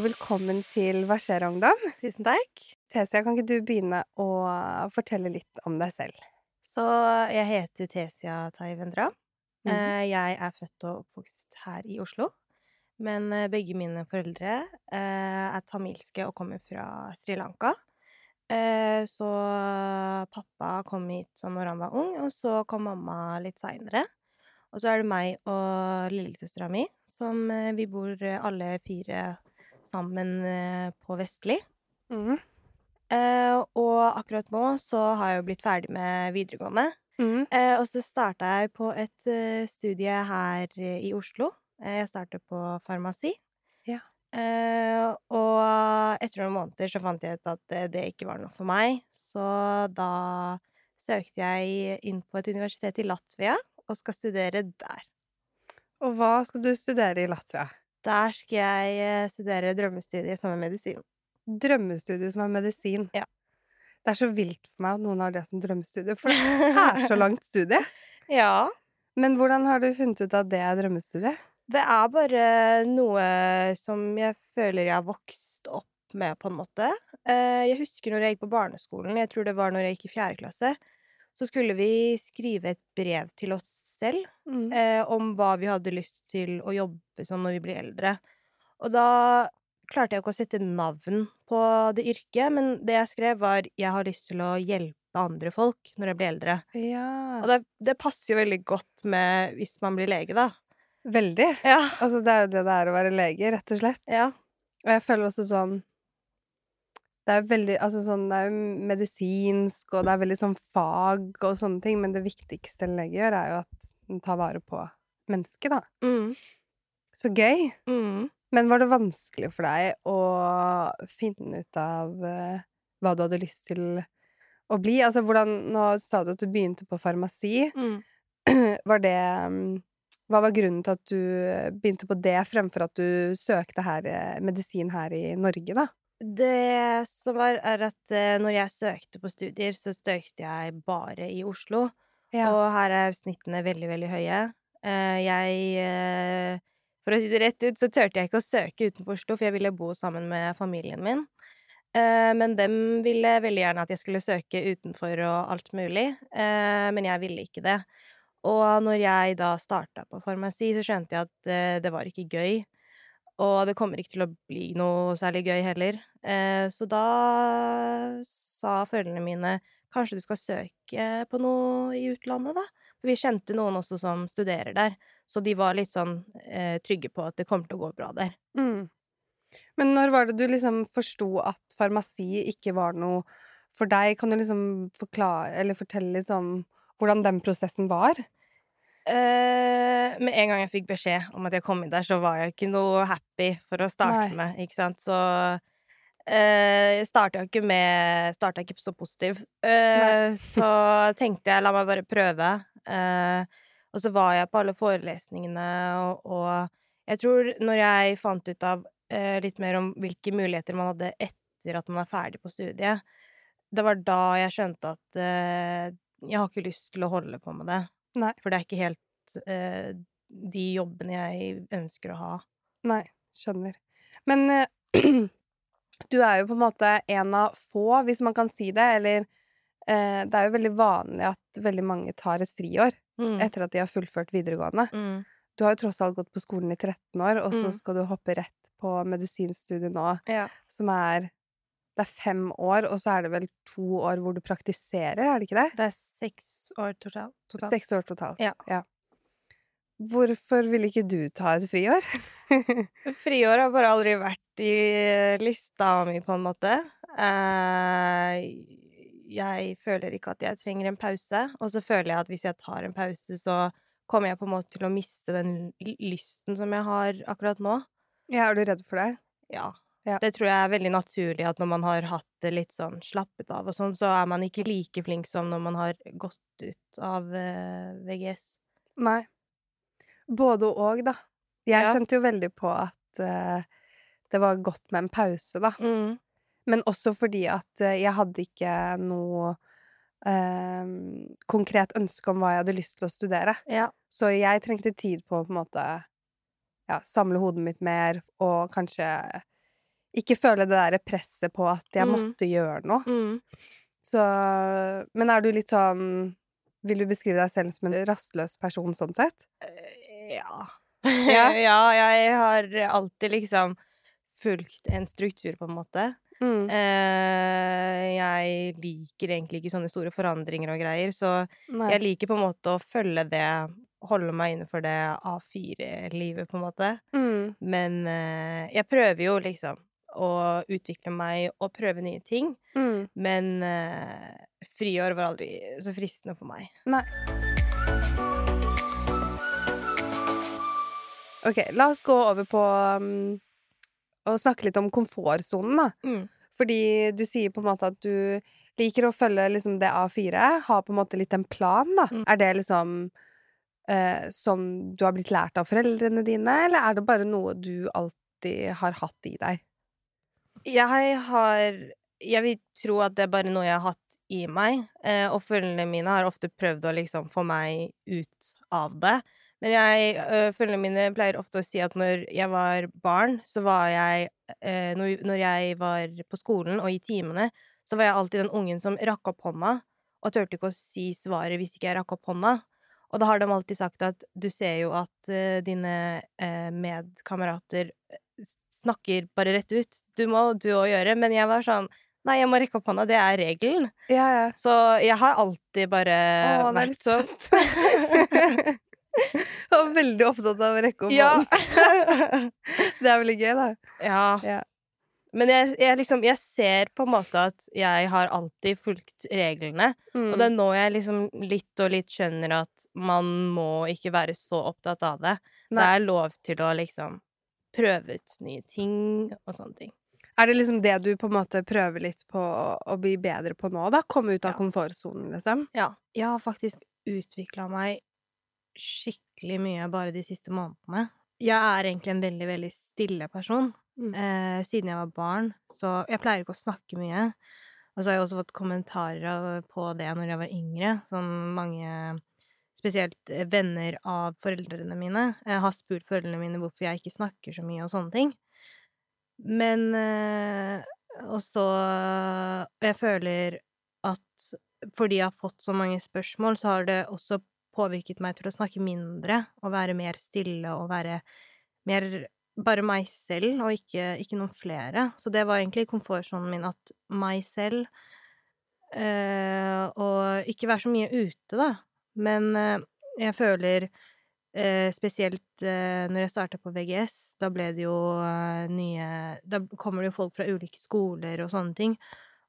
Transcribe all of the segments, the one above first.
og velkommen til Hva skjer, ungdom? Tusen takk. Tesia, kan ikke du begynne å fortelle litt om deg selv? Så jeg heter Tesia Taivendra. Mm -hmm. Jeg er født og oppvokst her i Oslo. Men eh, begge mine foreldre eh, er tamilske og kommer fra Sri Lanka. Eh, Så pappa kom hit sånn når han var ung, og så kom mamma litt seinere. Og så er det meg og lillesøstera mi, som eh, vi bor eh, alle fire sammen eh, på Vestli. Mm. Eh, og akkurat nå så har jeg jo blitt ferdig med videregående. Mm. Eh, og så starta jeg på et studie her i Oslo. Jeg startet på farmasi. Ja. Eh, og etter noen måneder så fant jeg ut at det, det ikke var noe for meg. Så da søkte jeg inn på et universitet i Latvia og skal studere der. Og hva skal du studere i Latvia? Der skal jeg eh, studere drømmestudiet som er medisin. Drømmestudie som er medisin. Ja. Det er så vilt for meg at noen har det som drømmestudie, for det er så langt studie. Ja. Men hvordan har du funnet ut at det er drømmestudie? Det er bare noe som jeg føler jeg har vokst opp med, på en måte. Eh, Jeg husker når jeg gikk på barneskolen, jeg tror det var når jeg gikk i fjerde klasse, så skulle vi skrive et brev til oss selv mm. eh, om hva vi hadde lyst til å jobbe som når vi blir eldre. Og da klarte jeg ikke å sette navn på det yrket, men det jeg skrev, var 'Jeg har lyst til å hjelpe andre folk når jeg blir eldre'. Ja. Og det, det passer jo veldig godt med hvis man blir lege, da. Veldig. Ja. Altså, det er jo det det er å være lege, rett og slett. Ja. Og jeg føler også sånn Det er veldig Altså sånn, det er jo medisinsk, og det er veldig sånn fag og sånne ting, men det viktigste en lege gjør, er jo at den tar vare på mennesket, da. Mm. Så gøy. Mm. Men var det vanskelig for deg å finne ut av uh, hva du hadde lyst til å bli? Altså hvordan Nå sa du at du begynte på farmasi. Mm. Var det um, Hva var grunnen til at du begynte på det fremfor at du søkte her, eh, medisin her i Norge, da? Det som var, er at eh, når jeg søkte på studier, så søkte jeg bare i Oslo. Ja. Og her er snittene veldig, veldig høye. Eh, jeg eh, For å si det rett ut, så turte jeg ikke å søke utenfor Oslo, for jeg ville bo sammen med familien min. Men dem ville veldig gjerne at jeg skulle søke utenfor og alt mulig. Men jeg ville ikke det. Og når jeg da starta på farmasi, så skjønte jeg at det var ikke gøy. Og det kommer ikke til å bli noe særlig gøy heller. Eh, så da sa foreldrene mine kanskje du skal søke på noe i utlandet, da. For vi kjente noen også som studerer der, så de var litt sånn eh, trygge på at det kommer til å gå bra der. Mm. Men når var det du liksom forsto at farmasi ikke var noe for deg? Kan du liksom forklare, eller fortelle liksom hvordan den prosessen var? Eh, med en gang jeg fikk beskjed om at jeg kom inn der, så var jeg ikke noe happy for å starte Nei. med, ikke sant. Så eh, starta jeg ikke med Starta ikke så positivt. Eh, så tenkte jeg la meg bare prøve. Eh, og så var jeg på alle forelesningene, og, og jeg tror når jeg fant ut av eh, litt mer om hvilke muligheter man hadde etter at man er ferdig på studiet, det var da jeg skjønte at eh, jeg har ikke lyst til å holde på med det. Nei. For det er ikke helt eh, de jobbene jeg ønsker å ha. Nei, skjønner. Men eh, du er jo på en måte en av få, hvis man kan si det, eller eh, Det er jo veldig vanlig at veldig mange tar et friår Mm. etter at de har fullført videregående. Mm. Du har jo tross alt gått på skolen i 13 år, og så Mm. skal du hoppe rett på medisinstudiet nå, Ja. som er Det er fem år, og så er det vel to år hvor du praktiserer, er det ikke det? Det er seks år totalt. totalt. Seks år totalt. Ja. Hvorfor ville ikke du ta et friår? Friår har bare aldri vært i lista mi, på en måte. Eh, jeg føler ikke at jeg trenger en pause, og så føler jeg at hvis jeg tar en pause, så kommer jeg på en måte til å miste den lysten som jeg har akkurat nå. Ja, er du redd for det? Ja. Ja. Det tror jeg er veldig naturlig at når man har hatt det litt sånn slappet av og sånn, så er man ikke like flink som når man har gått ut av uh, VGS. Nei. Både og, da. Jeg Ja. kjente jo veldig på at uh, det var godt med en pause, da. Mm. Men også fordi at uh, jeg hadde ikke noe eh, konkret ønske om hva jeg hadde lyst til å studere. Ja. Så jeg trengte tid på å på en måte ja, samle hodet mitt mer, og kanskje ikke føle det derre presset på at jeg Mm. måtte gjøre noe. Mm. Så Men er du litt sånn Vil du beskrive deg selv som en rastløs person sånn sett? Eh, Ja. Ja? ja, jeg har alltid liksom fulgt en struktur, på en måte. Mm. Eh, jeg liker egentlig ikke sånne store forandringer og greier, så Nei. jeg liker på en måte å følge det, holde meg innenfor det A4-livet, på en måte. Mm. Men eh, jeg prøver jo liksom å utvikle meg og prøve nye ting, Mm. men uh, friår var aldri så fristende for meg. Nei. OK, la oss gå over på um, å snakke litt om komfortsonen, da. Mm. Fordi du sier på en måte at du liker å følge liksom det A4, ha på en måte litt en plan, da. Mm. Er det liksom uh, sånn du har blitt lært av foreldrene dine, eller er det bare noe du alltid har hatt i deg? Jeg har Jeg vil tro at det er bare noe jeg har hatt i meg, eh, og følgene mine har ofte prøvd å liksom få meg ut av det. Men jeg øh, Følgene mine pleier ofte å si at når jeg var barn, så var jeg eh, når, jeg var på skolen og i timene, så var jeg alltid den ungen som rakk opp hånda, og turte ikke å si svaret hvis ikke jeg rakk opp hånda. Og da har de alltid sagt at du ser jo at eh, dine eh, medkamerater eh, snakker bare rett ut. Du må du òg gjøre. Men jeg var sånn Nei, jeg må rekke opp hånda. Det er regelen. Ja, ja. Så jeg har alltid bare Å, det er vært sånn. Jeg var veldig opptatt av å rekke opp Ja. hånden. Det er veldig gøy, da. ja. Ja. Men jeg, jeg liksom Jeg ser på en måte at jeg har alltid fulgt reglene. Og det er Mm. nå jeg liksom litt og litt skjønner at man må ikke være så opptatt av det. Det er lov til å liksom prøve ut nye ting og sånne ting. Er det liksom det du på en måte prøver litt på å, bli bedre på nå, da? Komme ut av Ja. komfortsonen, liksom? Ja. Jeg har faktisk utvikla meg skikkelig mye bare de siste månedene. Jeg er egentlig en veldig, veldig stille person. Mm. Eh, siden jeg var barn, så Jeg pleier ikke å snakke mye. Og så har jeg også fått kommentarer på det når jeg var yngre. Sånn mange Spesielt eh, venner av foreldrene mine jeg har spurt foreldrene mine hvorfor jeg ikke snakker så mye og sånne ting. Men eh, Og så Jeg føler at fordi jeg har fått så mange spørsmål, så har det også påvirket meg til å snakke mindre og være mer stille og være mer bare meg selv og ikke, ikke noen flere. Så det var egentlig komfortsonen min at meg selv øh, Og ikke være så mye ute, da. Men eh, jeg føler eh, spesielt eh, når jeg starta på VGS, da ble det jo nye Da kommer det jo folk fra ulike skoler og sånne ting.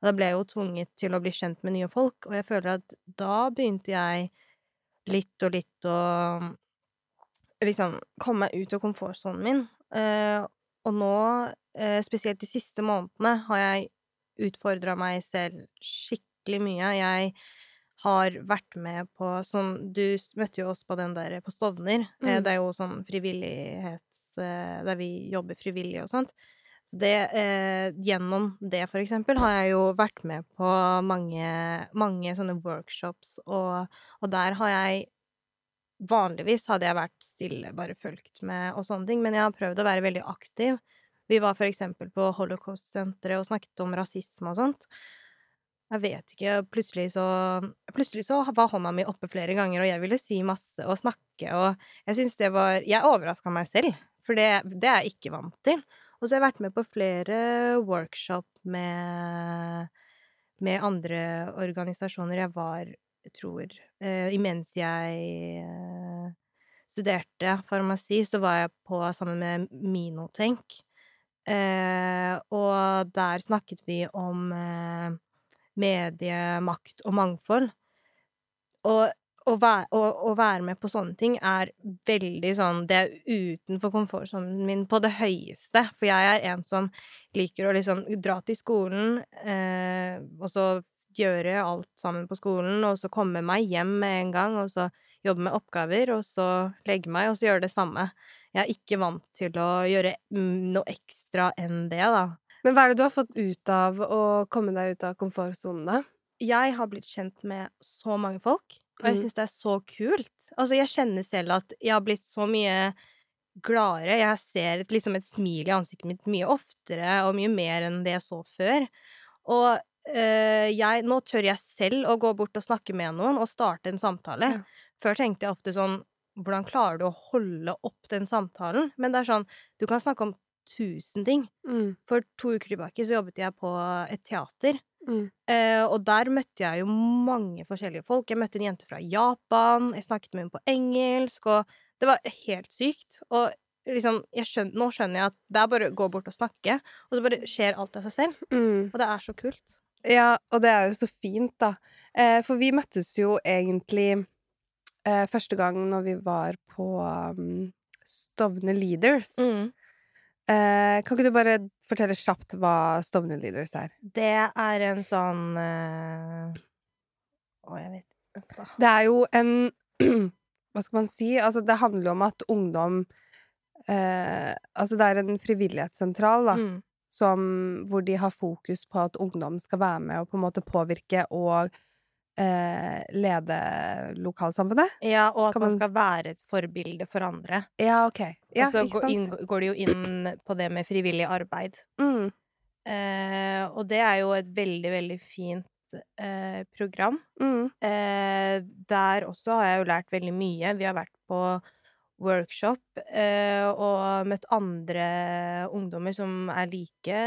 Og da ble jeg jo tvunget til å bli kjent med nye folk, og jeg føler at da begynte jeg litt og litt å liksom komme meg ut av komfortsonen min. Og nå, spesielt de siste månedene, har jeg utfordra meg selv skikkelig mye. Jeg har vært med på sånn Du møtte jo oss på den der på Stovner. Eh, Mm. det er jo sånn frivillighets... Eh, der vi jobber frivillig og sånt. Så det, eh, gjennom det, for eksempel, har jeg jo vært med på mange, mange sånne workshops, og, og der har jeg Vanligvis hadde jeg vært stille, bare fulgt med og sånne ting, men jeg har prøvd å være veldig aktiv. Vi var for eksempel på Holocaust-senteret og snakket om rasisme og sånt. Jeg vet ikke, plutselig så Plutselig så var hånda mi oppe flere ganger, og jeg ville si masse og snakke, og jeg syns det var Jeg overraska meg selv, for det, det er jeg ikke vant til. Og så har jeg vært med på flere workshop med med andre organisasjoner. Jeg var, jeg tror eh, Imens jeg eh, studerte farmasi, så var jeg på sammen med Minotenk. Eh, og der snakket vi om mediemakt og mangfold. Og å være, å, å være med på sånne ting er veldig sånn Det er utenfor komfortsonen min på det høyeste. For jeg er en som liker å liksom dra til skolen, eh, og så gjøre alt sammen på skolen, og så komme meg hjem med en gang, og så jobbe med oppgaver, og så legge meg, og så gjøre det samme. Jeg er ikke vant til å gjøre noe ekstra enn det, da. Men hva er det du har fått ut av å komme deg ut av komfortsonen, da? Jeg har blitt kjent med så mange folk, og jeg Mm. syns det er så kult. Altså, jeg kjenner selv at jeg har blitt så mye gladere. Jeg ser et, liksom et smil i ansiktet mitt mye oftere og mye mer enn det jeg så før. Og øh, jeg Nå tør jeg selv å gå bort og snakke med noen og starte en samtale. Ja. Før tenkte jeg ofte sånn Hvordan klarer du å holde opp den samtalen? Men det er sånn Du kan snakke om tusen ting. Mm. For to uker tilbake så jobbet jeg på et teater. Mm. Eh, og der møtte jeg jo mange forskjellige folk. Jeg møtte en jente fra Japan, jeg snakket med henne på engelsk, og det var helt sykt. Og liksom, jeg skjøn- nå skjønner jeg at det er bare å gå bort og snakke, og så bare skjer alt av seg selv. Mm. Og det er så kult. Ja, og det er jo så fint, da. Eh, for vi møttes jo egentlig eh, første gang når vi var på um, Stovner Leaders. Mm. Eh, kan ikke du bare fortelle kjapt hva Stovner Leaders er? Det er en sånn eh, Å, jeg vet ikke. Det er jo en Hva skal man si? Altså, det handler om at ungdom eh, Altså, det er en frivillighetssentral, da, Mm. som, hvor de har fokus på at ungdom skal være med og på en måte påvirke og eh, lede lokalsamfunnet. Ja, og at man man- skal være et forbilde for andre. Ja, OK. Ja, og så går, inn, går det jo inn på det med frivillig arbeid. Mm, Eh, og det er jo et veldig, veldig fint eh, program. mm, Eh, der også har jeg jo lært veldig mye. Vi har vært på workshop eh, og møtt andre ungdommer som er like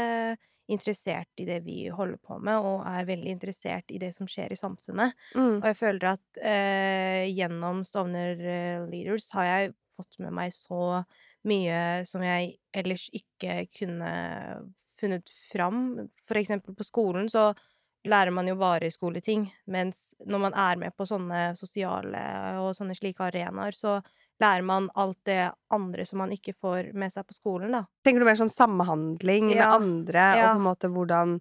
interessert i det vi holder på med, og er veldig interessert i det som skjer i samfunnet. mm, Og jeg føler at eh, gjennom Stovner eh, Leaders har jeg fått med meg så mye som jeg ellers ikke kunne funnet fram. For eksempel på skolen så lærer man jo bare skoleting, mens når man er med på sånne sosiale og sånne slike arenaer, så lærer man alt det andre som man ikke får med seg på skolen, da. Tenker du mer sånn samhandling med Ja, andre, og på en måte hvordan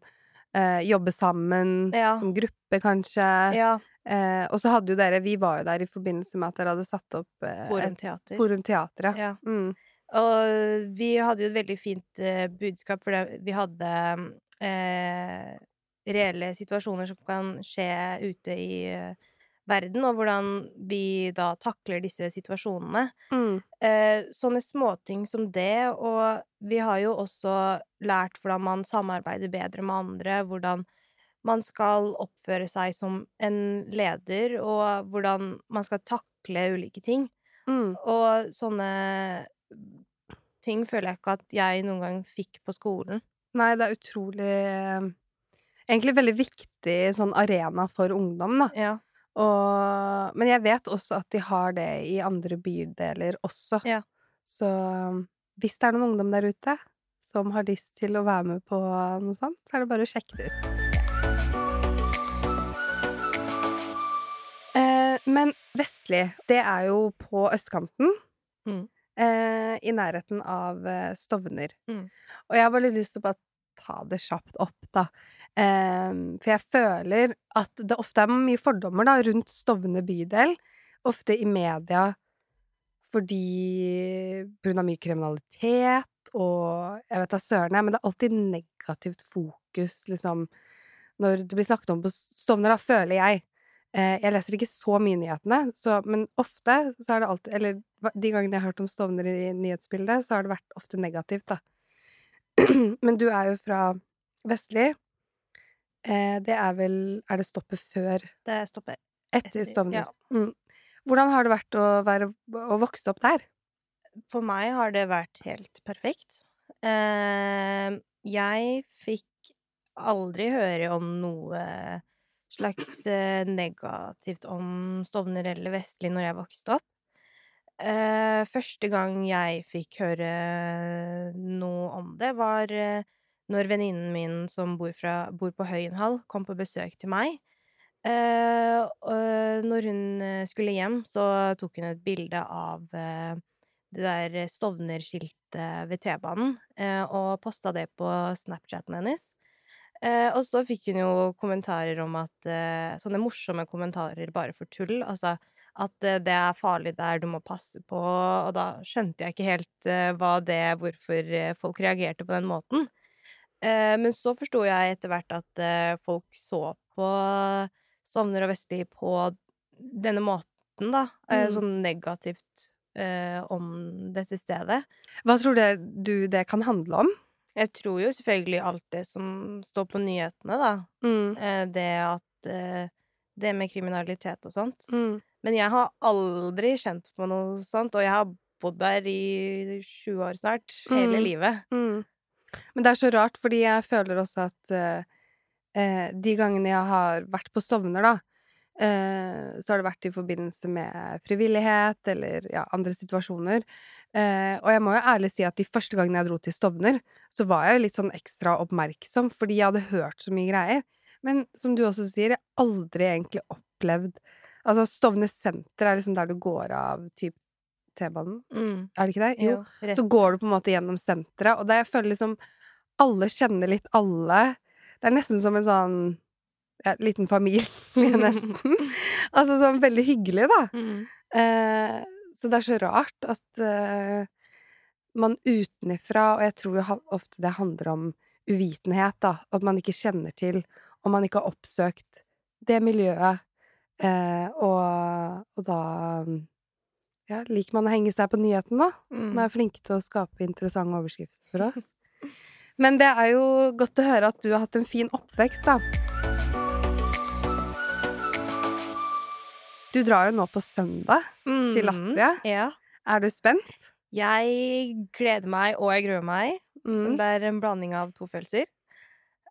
eh, jobbe sammen Ja. som gruppe, kanskje? Ja. Eh, og så hadde jo dere Vi var jo der i forbindelse med at dere hadde satt opp eh, Forumteater. Forumteatret. Ja. Ja. Mm. Og vi hadde jo et veldig fint eh, budskap, for vi hadde eh, reelle situasjoner som kan skje ute i eh, verden, og hvordan vi da takler disse situasjonene. Mm. Eh, sånne småting som det, og vi har jo også lært hvordan man samarbeider bedre med andre, hvordan man skal oppføre seg som en leder, og hvordan man skal takle ulike ting. Mm. Og sånne ting føler jeg ikke at jeg noen gang fikk på skolen. Nei, det er utrolig eh, Egentlig veldig viktig sånn arena for ungdom, da. Ja. Og, men jeg vet også at de har det i andre bydeler også. Ja. Så hvis det er noen ungdom der ute som har lyst til å være med på noe sånt, så er det bare å sjekke det ut. Eh, men Vestli, det er jo på østkanten. Mm. Eh, I nærheten av eh, Stovner. Mm. Og jeg har bare litt lyst til å bare ta det kjapt opp, da. Ehm, for jeg føler at det ofte er mye fordommer da, rundt Stovner bydel. Ofte i media fordi på grunn av mye kriminalitet og jeg vet da søren men det er alltid negativt fokus, liksom, når det blir snakket om på Stovner, da, føler jeg. Eh, jeg leser ikke så mye nyhetene, så, men ofte så er det alltid Eller de gangene jeg har hørt om Stovner i nyhetsbildet, så har det vært ofte negativt, da. Men du er jo fra Vestli. Eh, det er vel Er det stoppet før Det stopper. Etter Stovner. ja. Mm. Hvordan har det vært å, være, å vokse opp der? For meg har det vært helt perfekt. Eh, jeg fikk aldri høre om noe slags eh, negativt om Stovner eller Vestli når jeg vokste opp. Eh, første gang jeg fikk høre noe om det, var eh, når venninnen min som bor, fra, bor på Høyenhall, kom på besøk til meg. Uh, og når hun eh, skulle hjem, så tok hun et bilde av uh, det der Stovner-skiltet ved T-banen, uh, og posta det på Snapchaten hennes. Og så fikk hun jo kommentarer om at Sånne morsomme kommentarer bare for tull. Altså at det er farlig der, du må passe på. Og da skjønte jeg ikke helt hva det Hvorfor folk reagerte på den måten. Eh, men så forsto jeg etter hvert at eh, folk så på Stovner og Vestli på denne måten, da. Eh, Mm. sånn negativt om dette stedet. Hva tror det, du det kan handle om? Jeg tror jo selvfølgelig alt det som står på nyhetene, da. Mm. Det at Det med kriminalitet og sånt. Mm. Men jeg har aldri kjent på noe sånt, og jeg har bodd der i sju år snart. Hele Mm. livet. Mm. Men det er så rart, fordi jeg føler også at eh, eh, de gangene jeg har vært på Stovner, da, eh, så har det vært i forbindelse med frivillighet eller ja, andre situasjoner. Eh, og jeg må jo ærlig si at de første gangene jeg dro til Stovner, så var jeg jo litt sånn ekstra oppmerksom, fordi jeg hadde hørt så mye greier. Men som du også sier, jeg har aldri egentlig opplevd Altså, Stovner senter er liksom der du går av typ T-banen, Mm. er det ikke det? Jo. jo Så går du på en måte gjennom senteret, og det jeg føler liksom Alle kjenner litt alle. Det er nesten som en sånn ja, liten familie, nesten. altså sånn veldig hyggelig, da. Mm. Eh, så det er så rart at eh, man utenifra, og jeg tror jo ofte det handler om uvitenhet, da, at man ikke kjenner til, og man ikke har oppsøkt det miljøet, eh, og, og da ja, liker man å henge seg på nyheten, da, som Mm. er flinke til å skape interessante overskrifter for oss. Men det er jo godt å høre at du har hatt en fin oppvekst, da. Du drar jo nå på søndag til Mm. Latvia. Ja. Er du spent? Jeg gleder meg, og jeg gruer meg. Mm. Det er en blanding av to følelser.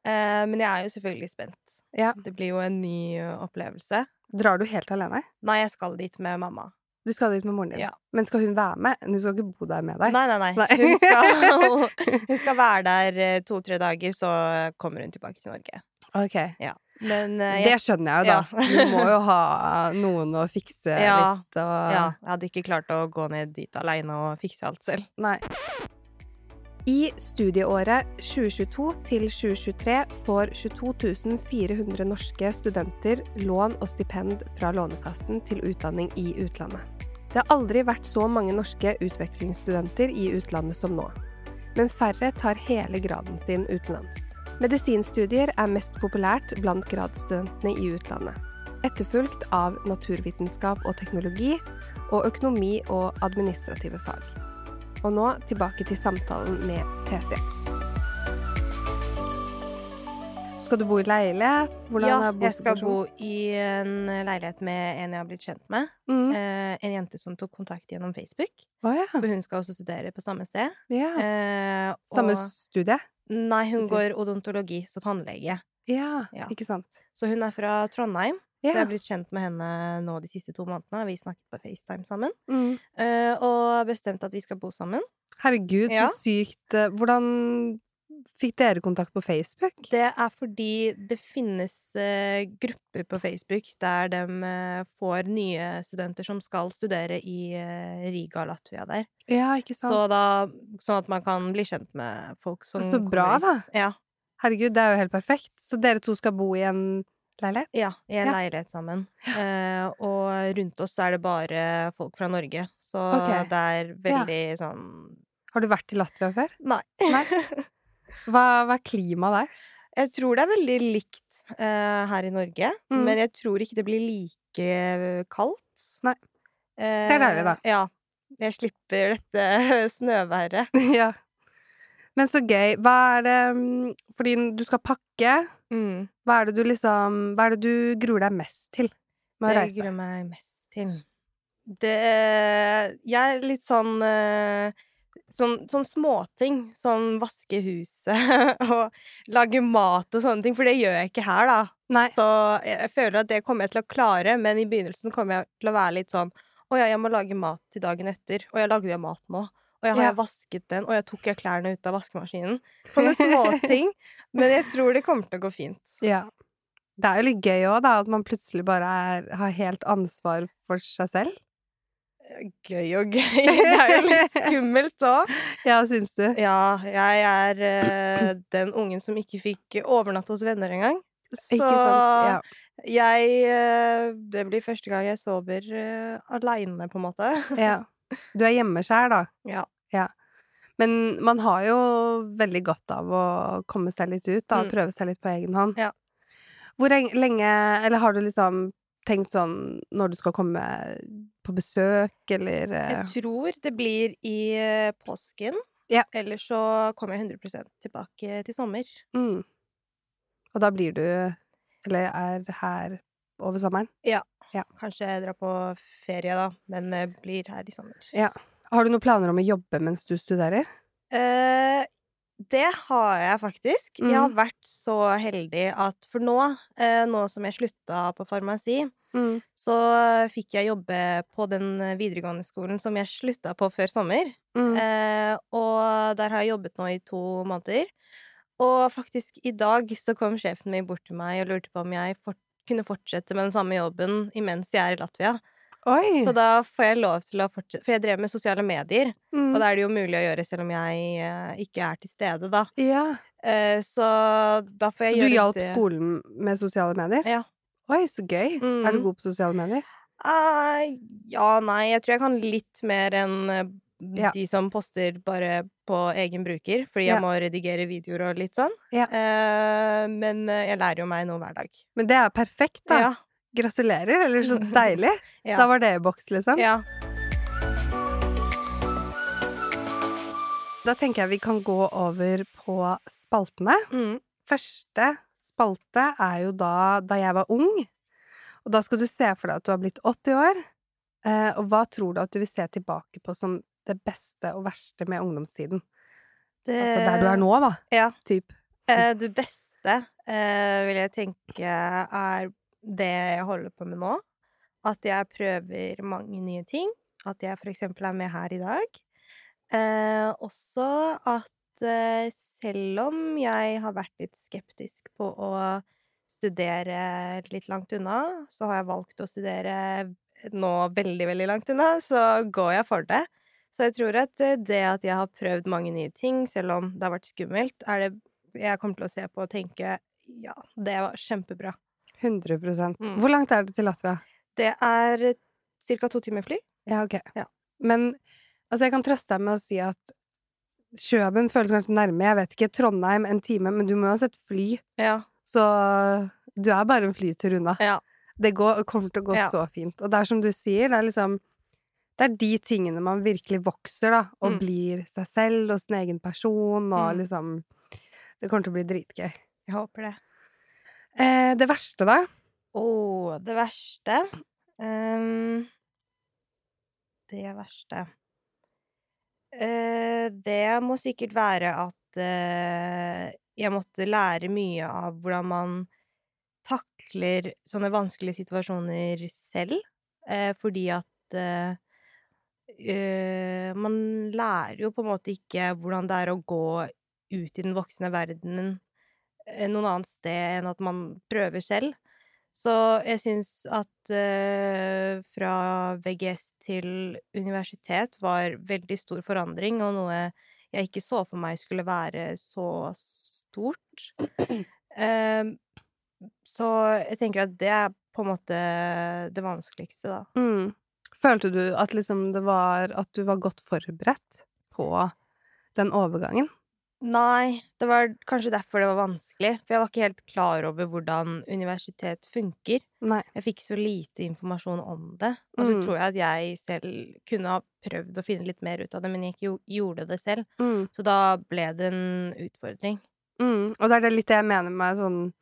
Eh, men jeg er jo selvfølgelig spent. Ja. Det blir jo en ny opplevelse. Drar du helt alene? Nei, jeg skal dit med mamma. Du skal dit med moren din. Ja. Men skal hun være med? Hun skal ikke bo der med deg? Nei, nei, nei. Nei. Hun, skal, hun skal være der eh, to-tre dager, så kommer hun tilbake til Norge. Ok. Men eh, Det skjønner jeg jo, da. Ja. Du må jo ha noen å fikse Ja. litt og ja, jeg hadde ikke klart å gå ned dit aleine og fikse alt selv. Nei. I studieåret 2022 til 2023 får 22 400 norske studenter lån og stipend fra Lånekassen til utdanning i utlandet. Det har aldri vært så mange norske utvekslingsstudenter i utlandet som nå. Men færre tar hele graden sin utenlands. Medisinstudier er mest populært blant gradsstudentene i utlandet. Etterfulgt av naturvitenskap og teknologi og økonomi og administrative fag. Og nå tilbake til samtalen med TC. Skal du bo i leilighet? Hvordan ja, jeg skal bo i en leilighet med en jeg har blitt kjent med. Mm. Eh, en jente som tok kontakt gjennom Facebook. Oh, ja. For hun skal også studere på samme sted. ja. Eh, Samme studie? Nei, hun går odontologi, så tannlege. Ja, Ja. ikke sant. Så hun er fra Trondheim. Så jeg har blitt kjent med henne nå de siste to månedene. Vi snakket på FaceTime sammen. Mm. eh, og bestemt at vi skal bo sammen. Herregud, så sykt. eh, Hvordan fikk dere kontakt på Facebook? Det er fordi det finnes uh, grupper på Facebook der de uh, får nye studenter som skal studere i uh, Riga, Latvia der. Ja, ikke sant. Så da, sånn at man kan bli kjent med folk som Så bra, hit. Ja, Herregud, det er jo helt perfekt. Så dere to skal bo i en leilighet? ja, i en Ja. leilighet sammen. Uh, og rundt oss er det bare folk fra Norge. Så okay. det er veldig sånn Har du vært i Latvia før? Nei. Nei. Hva, hva er klimaet der? Jeg tror det er veldig likt uh, her i Norge, Mm. men jeg tror ikke det blir like kaldt. Nei. Eh, Det er deilig, da. Ja. Jeg slipper dette snøværet. ja. Men så gøy. Hva er det mm, Fordi du skal pakke. Mm. Hva er det du liksom Hva er det du gruer deg mest til med å Det Jeg gruer meg mest til. Det Jeg er litt sånn eh, Sånn, sånn småting. Sånn vaske huset og lage mat og sånne ting. For det gjør jeg ikke her, da. Nei. Så jeg, jeg føler at det kommer jeg til å klare, men i begynnelsen kommer jeg til å være litt sånn Å ja, jeg må lage mat til dagen etter. Og jeg lagde jo mat nå. Og jeg har Ja. jeg vasket den, og jeg tok jeg klærne ut av vaskemaskinen. Sånne småting. Men jeg tror det kommer til å gå fint. Ja. Det er jo litt gøy òg, da, at man plutselig bare er, har helt ansvar for seg selv. Gøy og gøy. Det er jo litt skummelt òg. Ja, syns du? Ja, jeg er uh, den ungen som ikke fikk overnatte hos venner engang. Så Ikke sant? Ja. jeg uh, Det blir første gang jeg sover uh, aleine, på en måte. ja. Du er hjemme sjæl, da. Ja. Men man har jo veldig godt av å komme seg litt ut, da, Mm. prøve seg litt på egen hånd. Ja. Hvor lenge Eller har du liksom tenkt sånn når du skal komme på besøk, eller eh, Jeg tror det blir i eh, påsken. Ja. Eller så kommer jeg 100% tilbake til sommer. mm. Og da blir du Eller er her over sommeren? Ja, Kanskje jeg drar på ferie, da, men eh, blir her i sommer. Ja. Har du noen planer om å jobbe mens du studerer? Eh, det har jeg faktisk. Jeg har Mm. vært så heldig at for nå, eh, nå som jeg slutta på farmasi, Mm. så fikk jeg jobbe på den videregående skolen som jeg slutta på før sommer. Mm. Eh, og der har jeg jobbet nå i to måneder. Og faktisk i dag så kom sjefen min bort til meg og lurte på om jeg fort kunne fortsette med den samme jobben imens jeg er i Latvia. Oi! Så da får jeg lov til å fortsette For jeg drev med sosiale medier, mm. og da er det jo mulig å gjøre selv om jeg uh, ikke er til stede, da. Ja. Uh, så da får jeg Så du gjøre hjalp skolen med sosiale medier? Ja. Oi, så gøy. Er du Mm. god på sosiale medier? Uh, ja, nei, jeg tror jeg kan litt mer enn Ja. de som poster bare på egen bruker, fordi Ja. jeg må redigere videoer og litt sånn. Ja. Men jeg lærer jo meg noe hver dag. Men det er perfekt, da. Gratulerer. Eller så deilig. Ja. Da var det i boks, liksom. ja. Da tenker jeg vi kan gå over på spaltene. Mm. Første spalte er jo da da jeg var ung. Og da skal du se for deg at du har blitt 80 år. Eh, og hva tror du at du vil se tilbake på som det beste og verste med ungdomstiden? Det, Altså der du er nå, da. Ja. Typ. Eh, det beste eh, vil jeg tenke er det jeg holder på med nå. At jeg prøver mange nye ting. At jeg for eksempel er med her i dag. Eh, også at eh, selv om jeg har vært litt skeptisk på å studere litt langt unna, så har jeg valgt å studere nå veldig, veldig langt unna, så går jeg for det. Så jeg tror at eh, det at jeg har prøvd mange nye ting, selv om det har vært skummelt, er det jeg kommer til å se på og tenke ja, det var kjempebra. 100 Mm. Hvor langt er det til Latvia? Det er ca. to timer fly. Ja, ok. Ja. Men altså, jeg kan trøste deg med å si at Kjøben føles kanskje nærme. Jeg vet ikke. Trondheim en time, men du må jo ha sett fly. Ja. Så du er bare en flytur unna. Ja. Det går, kommer til å gå Ja. så fint. Og det er som du sier, det er liksom Det er de tingene man virkelig vokser, da, og Mm. blir seg selv og sin egen person, og Mm. liksom Det kommer til å bli dritgøy. Jeg håper det. Eh, det verste, da? Å, det verste um, Det verste uh, Det må sikkert være at uh, jeg måtte lære mye av hvordan man takler sånne vanskelige situasjoner selv. uh, fordi at man lærer jo på en måte ikke hvordan det er å gå ut i den voksne verdenen noen annet sted enn at man prøver selv. Så jeg syns at eh, fra VGS til universitet var veldig stor forandring, og noe jeg ikke så for meg skulle være så stort. Ehm, så jeg tenker at det er på en måte det vanskeligste, da. Mm. Følte du at liksom det var At du var godt forberedt på den overgangen? Nei, det var kanskje derfor det var vanskelig, for jeg var ikke helt klar over hvordan universitet funker. Nei. Jeg fikk så lite informasjon om det, og så Mm. tror jeg at jeg selv kunne ha prøvd å finne litt mer ut av det, men jeg ikke gjorde det selv. Mm. Så da ble det en utfordring. Mm. Og det er det litt jeg mener med sånn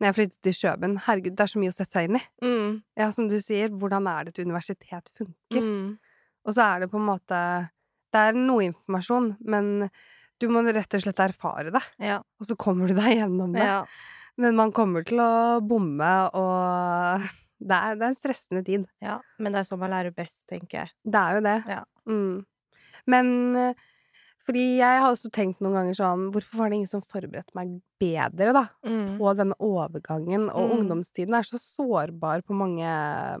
Når jeg flyttet til Kjøben Herregud, det er så mye å sette seg inn i. Mm. Ja, som du sier, hvordan er det et universitet funker? Mm. Og så er det på en måte Det er noe informasjon, men du må rett og slett erfare det. Ja. Og så kommer du deg gjennom det. ja. Men man kommer til å bomme, og det er, det er en stressende tid. Ja. Men det er sånn man lærer best, tenker jeg. Det er jo det. Ja. Mm. Men eh, fordi jeg har også tenkt noen ganger sånn Hvorfor var det ingen som forberedte meg bedre, da? Mm. På denne overgangen. Og Mm. ungdomstiden er så sårbar på mange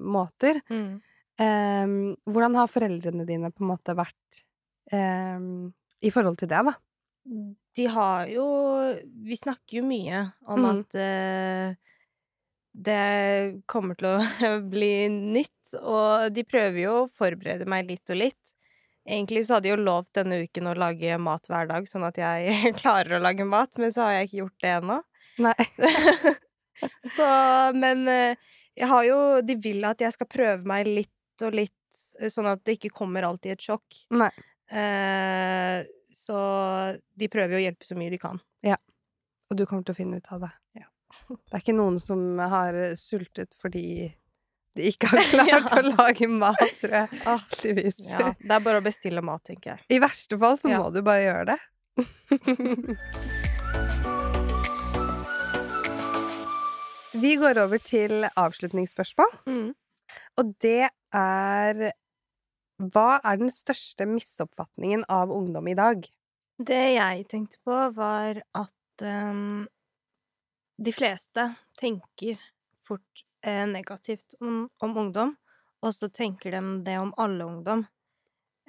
måter. Mm. Ehm, hvordan har foreldrene dine på en måte vært um, i forhold til det, da? De har jo Vi snakker jo mye om Mm. at uh, det kommer til å bli nytt, og de prøver jo å forberede meg litt og litt. Egentlig så hadde de jo lovt denne uken å lage mat hver dag, sånn at jeg klarer å lage mat, men så har jeg ikke gjort det ennå. Nei. Så Men eh, Jeg har jo De vil at jeg skal prøve meg litt og litt, eh, sånn at det ikke kommer alltid et sjokk. Nei. Eh, så de prøver jo å hjelpe så mye de kan. Ja. Og du kommer til å finne ut av det. Ja. Det er ikke noen som har sultet fordi de ikke har klart Ja. å lage mat, tror jeg. Heldigvis. Ja, det er bare å bestille mat, tenker jeg. I verste fall så må du bare gjøre det. Vi går over til avslutningsspørsmål, Mm. og det er Hva er den største misoppfatningen av ungdom i dag? Det jeg tenkte på, var at um, de fleste tenker fort eh, negativt om, om ungdom, og så tenker de det om alle ungdom.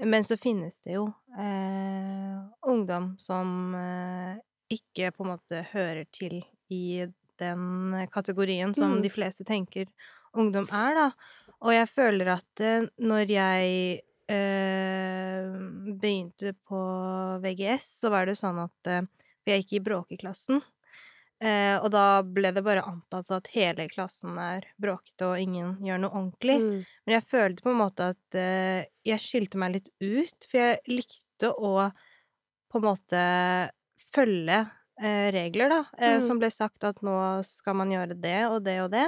Men så finnes det jo eh, ungdom som eh, ikke på en måte hører til i den kategorien som Mm. de fleste tenker ungdom er, da. Og jeg føler at eh, når jeg eh, begynte på VGS, så var det sånn at eh, For jeg gikk i bråkeklassen. Eh, og da ble det bare antatt at hele klassen er bråkete, og ingen gjør noe ordentlig. Mm. Men jeg følte på en måte at eh, jeg skilte meg litt ut, for jeg likte å på en måte følge eh, regler, da. Mm. Som ble sagt at nå skal man gjøre det og det og det.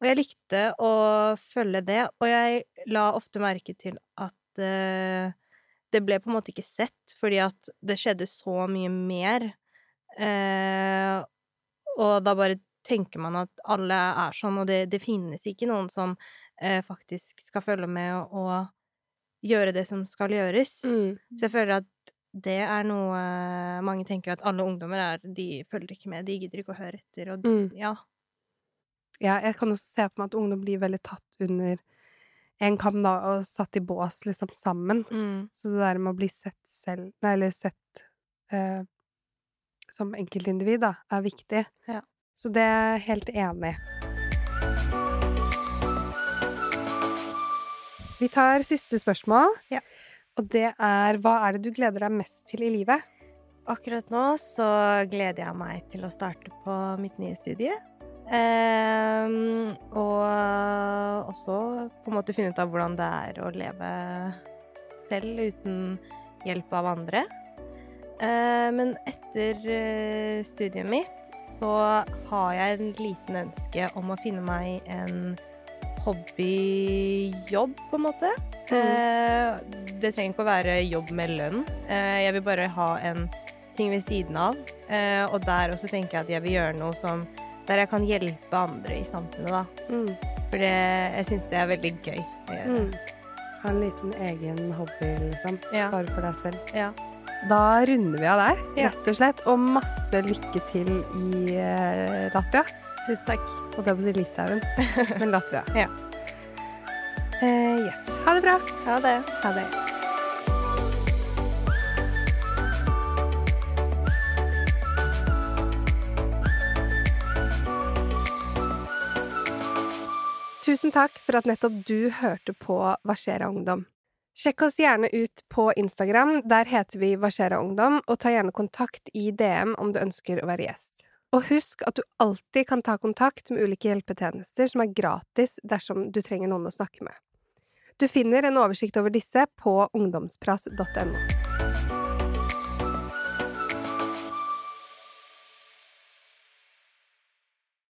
Og jeg likte å følge det, og jeg la ofte merke til at uh, det ble på en måte ikke sett, fordi at det skjedde så mye mer. Uh, og da bare tenker man at alle er sånn, og det, det finnes ikke noen som uh, faktisk skal følge med og, og gjøre det som skal gjøres. Mm. Så jeg føler at det er noe mange tenker at alle ungdommer er De følger ikke med, de gidder ikke å høre etter, og Mm. ja. Ja, jeg kan også se på meg at ungdom blir veldig tatt under en kam da, og satt i bås liksom sammen. Mm. Så det der med å bli sett selv Nei, eller sett eh, som enkeltindivid, da, er viktig. Ja. Så det er jeg helt enig i. Vi tar siste spørsmål. Ja. Og det er hva er det du gleder deg mest til i livet? Akkurat nå så gleder jeg meg til å starte på mitt nye studie. Ehm, og også på en måte finne ut av hvordan det er å leve selv uten hjelp av andre. Eh, men etter eh, studiet mitt så har jeg en liten ønske om å finne meg en hobbyjobb, på en måte. Eh, det trenger ikke å være jobb med lønn. Eh, jeg vil bare ha en ting ved siden av. Eh, og der også tenker jeg at jeg vil gjøre noe som der jeg kan hjelpe andre i samfunnet, da. Mm. For det, jeg syns det er veldig gøy å gjøre. Mm. Ha en liten egen hobby, liksom. Ja. Bare for deg selv. Ja. Da runder vi av der, rett og slett. Og masse lykke til i uh, Latvia. Tusen takk. Og det er på å si Litauen, men Latvia. Ja. Uh, yes. Ha det bra. Ha det. Ha det. Tusen takk for at nettopp du hørte på Versera ungdom. Sjekk oss gjerne ut på Instagram, der heter vi Versera ungdom, og ta gjerne kontakt i DM om du ønsker å være gjest. Og husk at du alltid kan ta kontakt med ulike hjelpetjenester som er gratis dersom du trenger noen å snakke med. Du finner en oversikt over disse på ungdomsprat.no.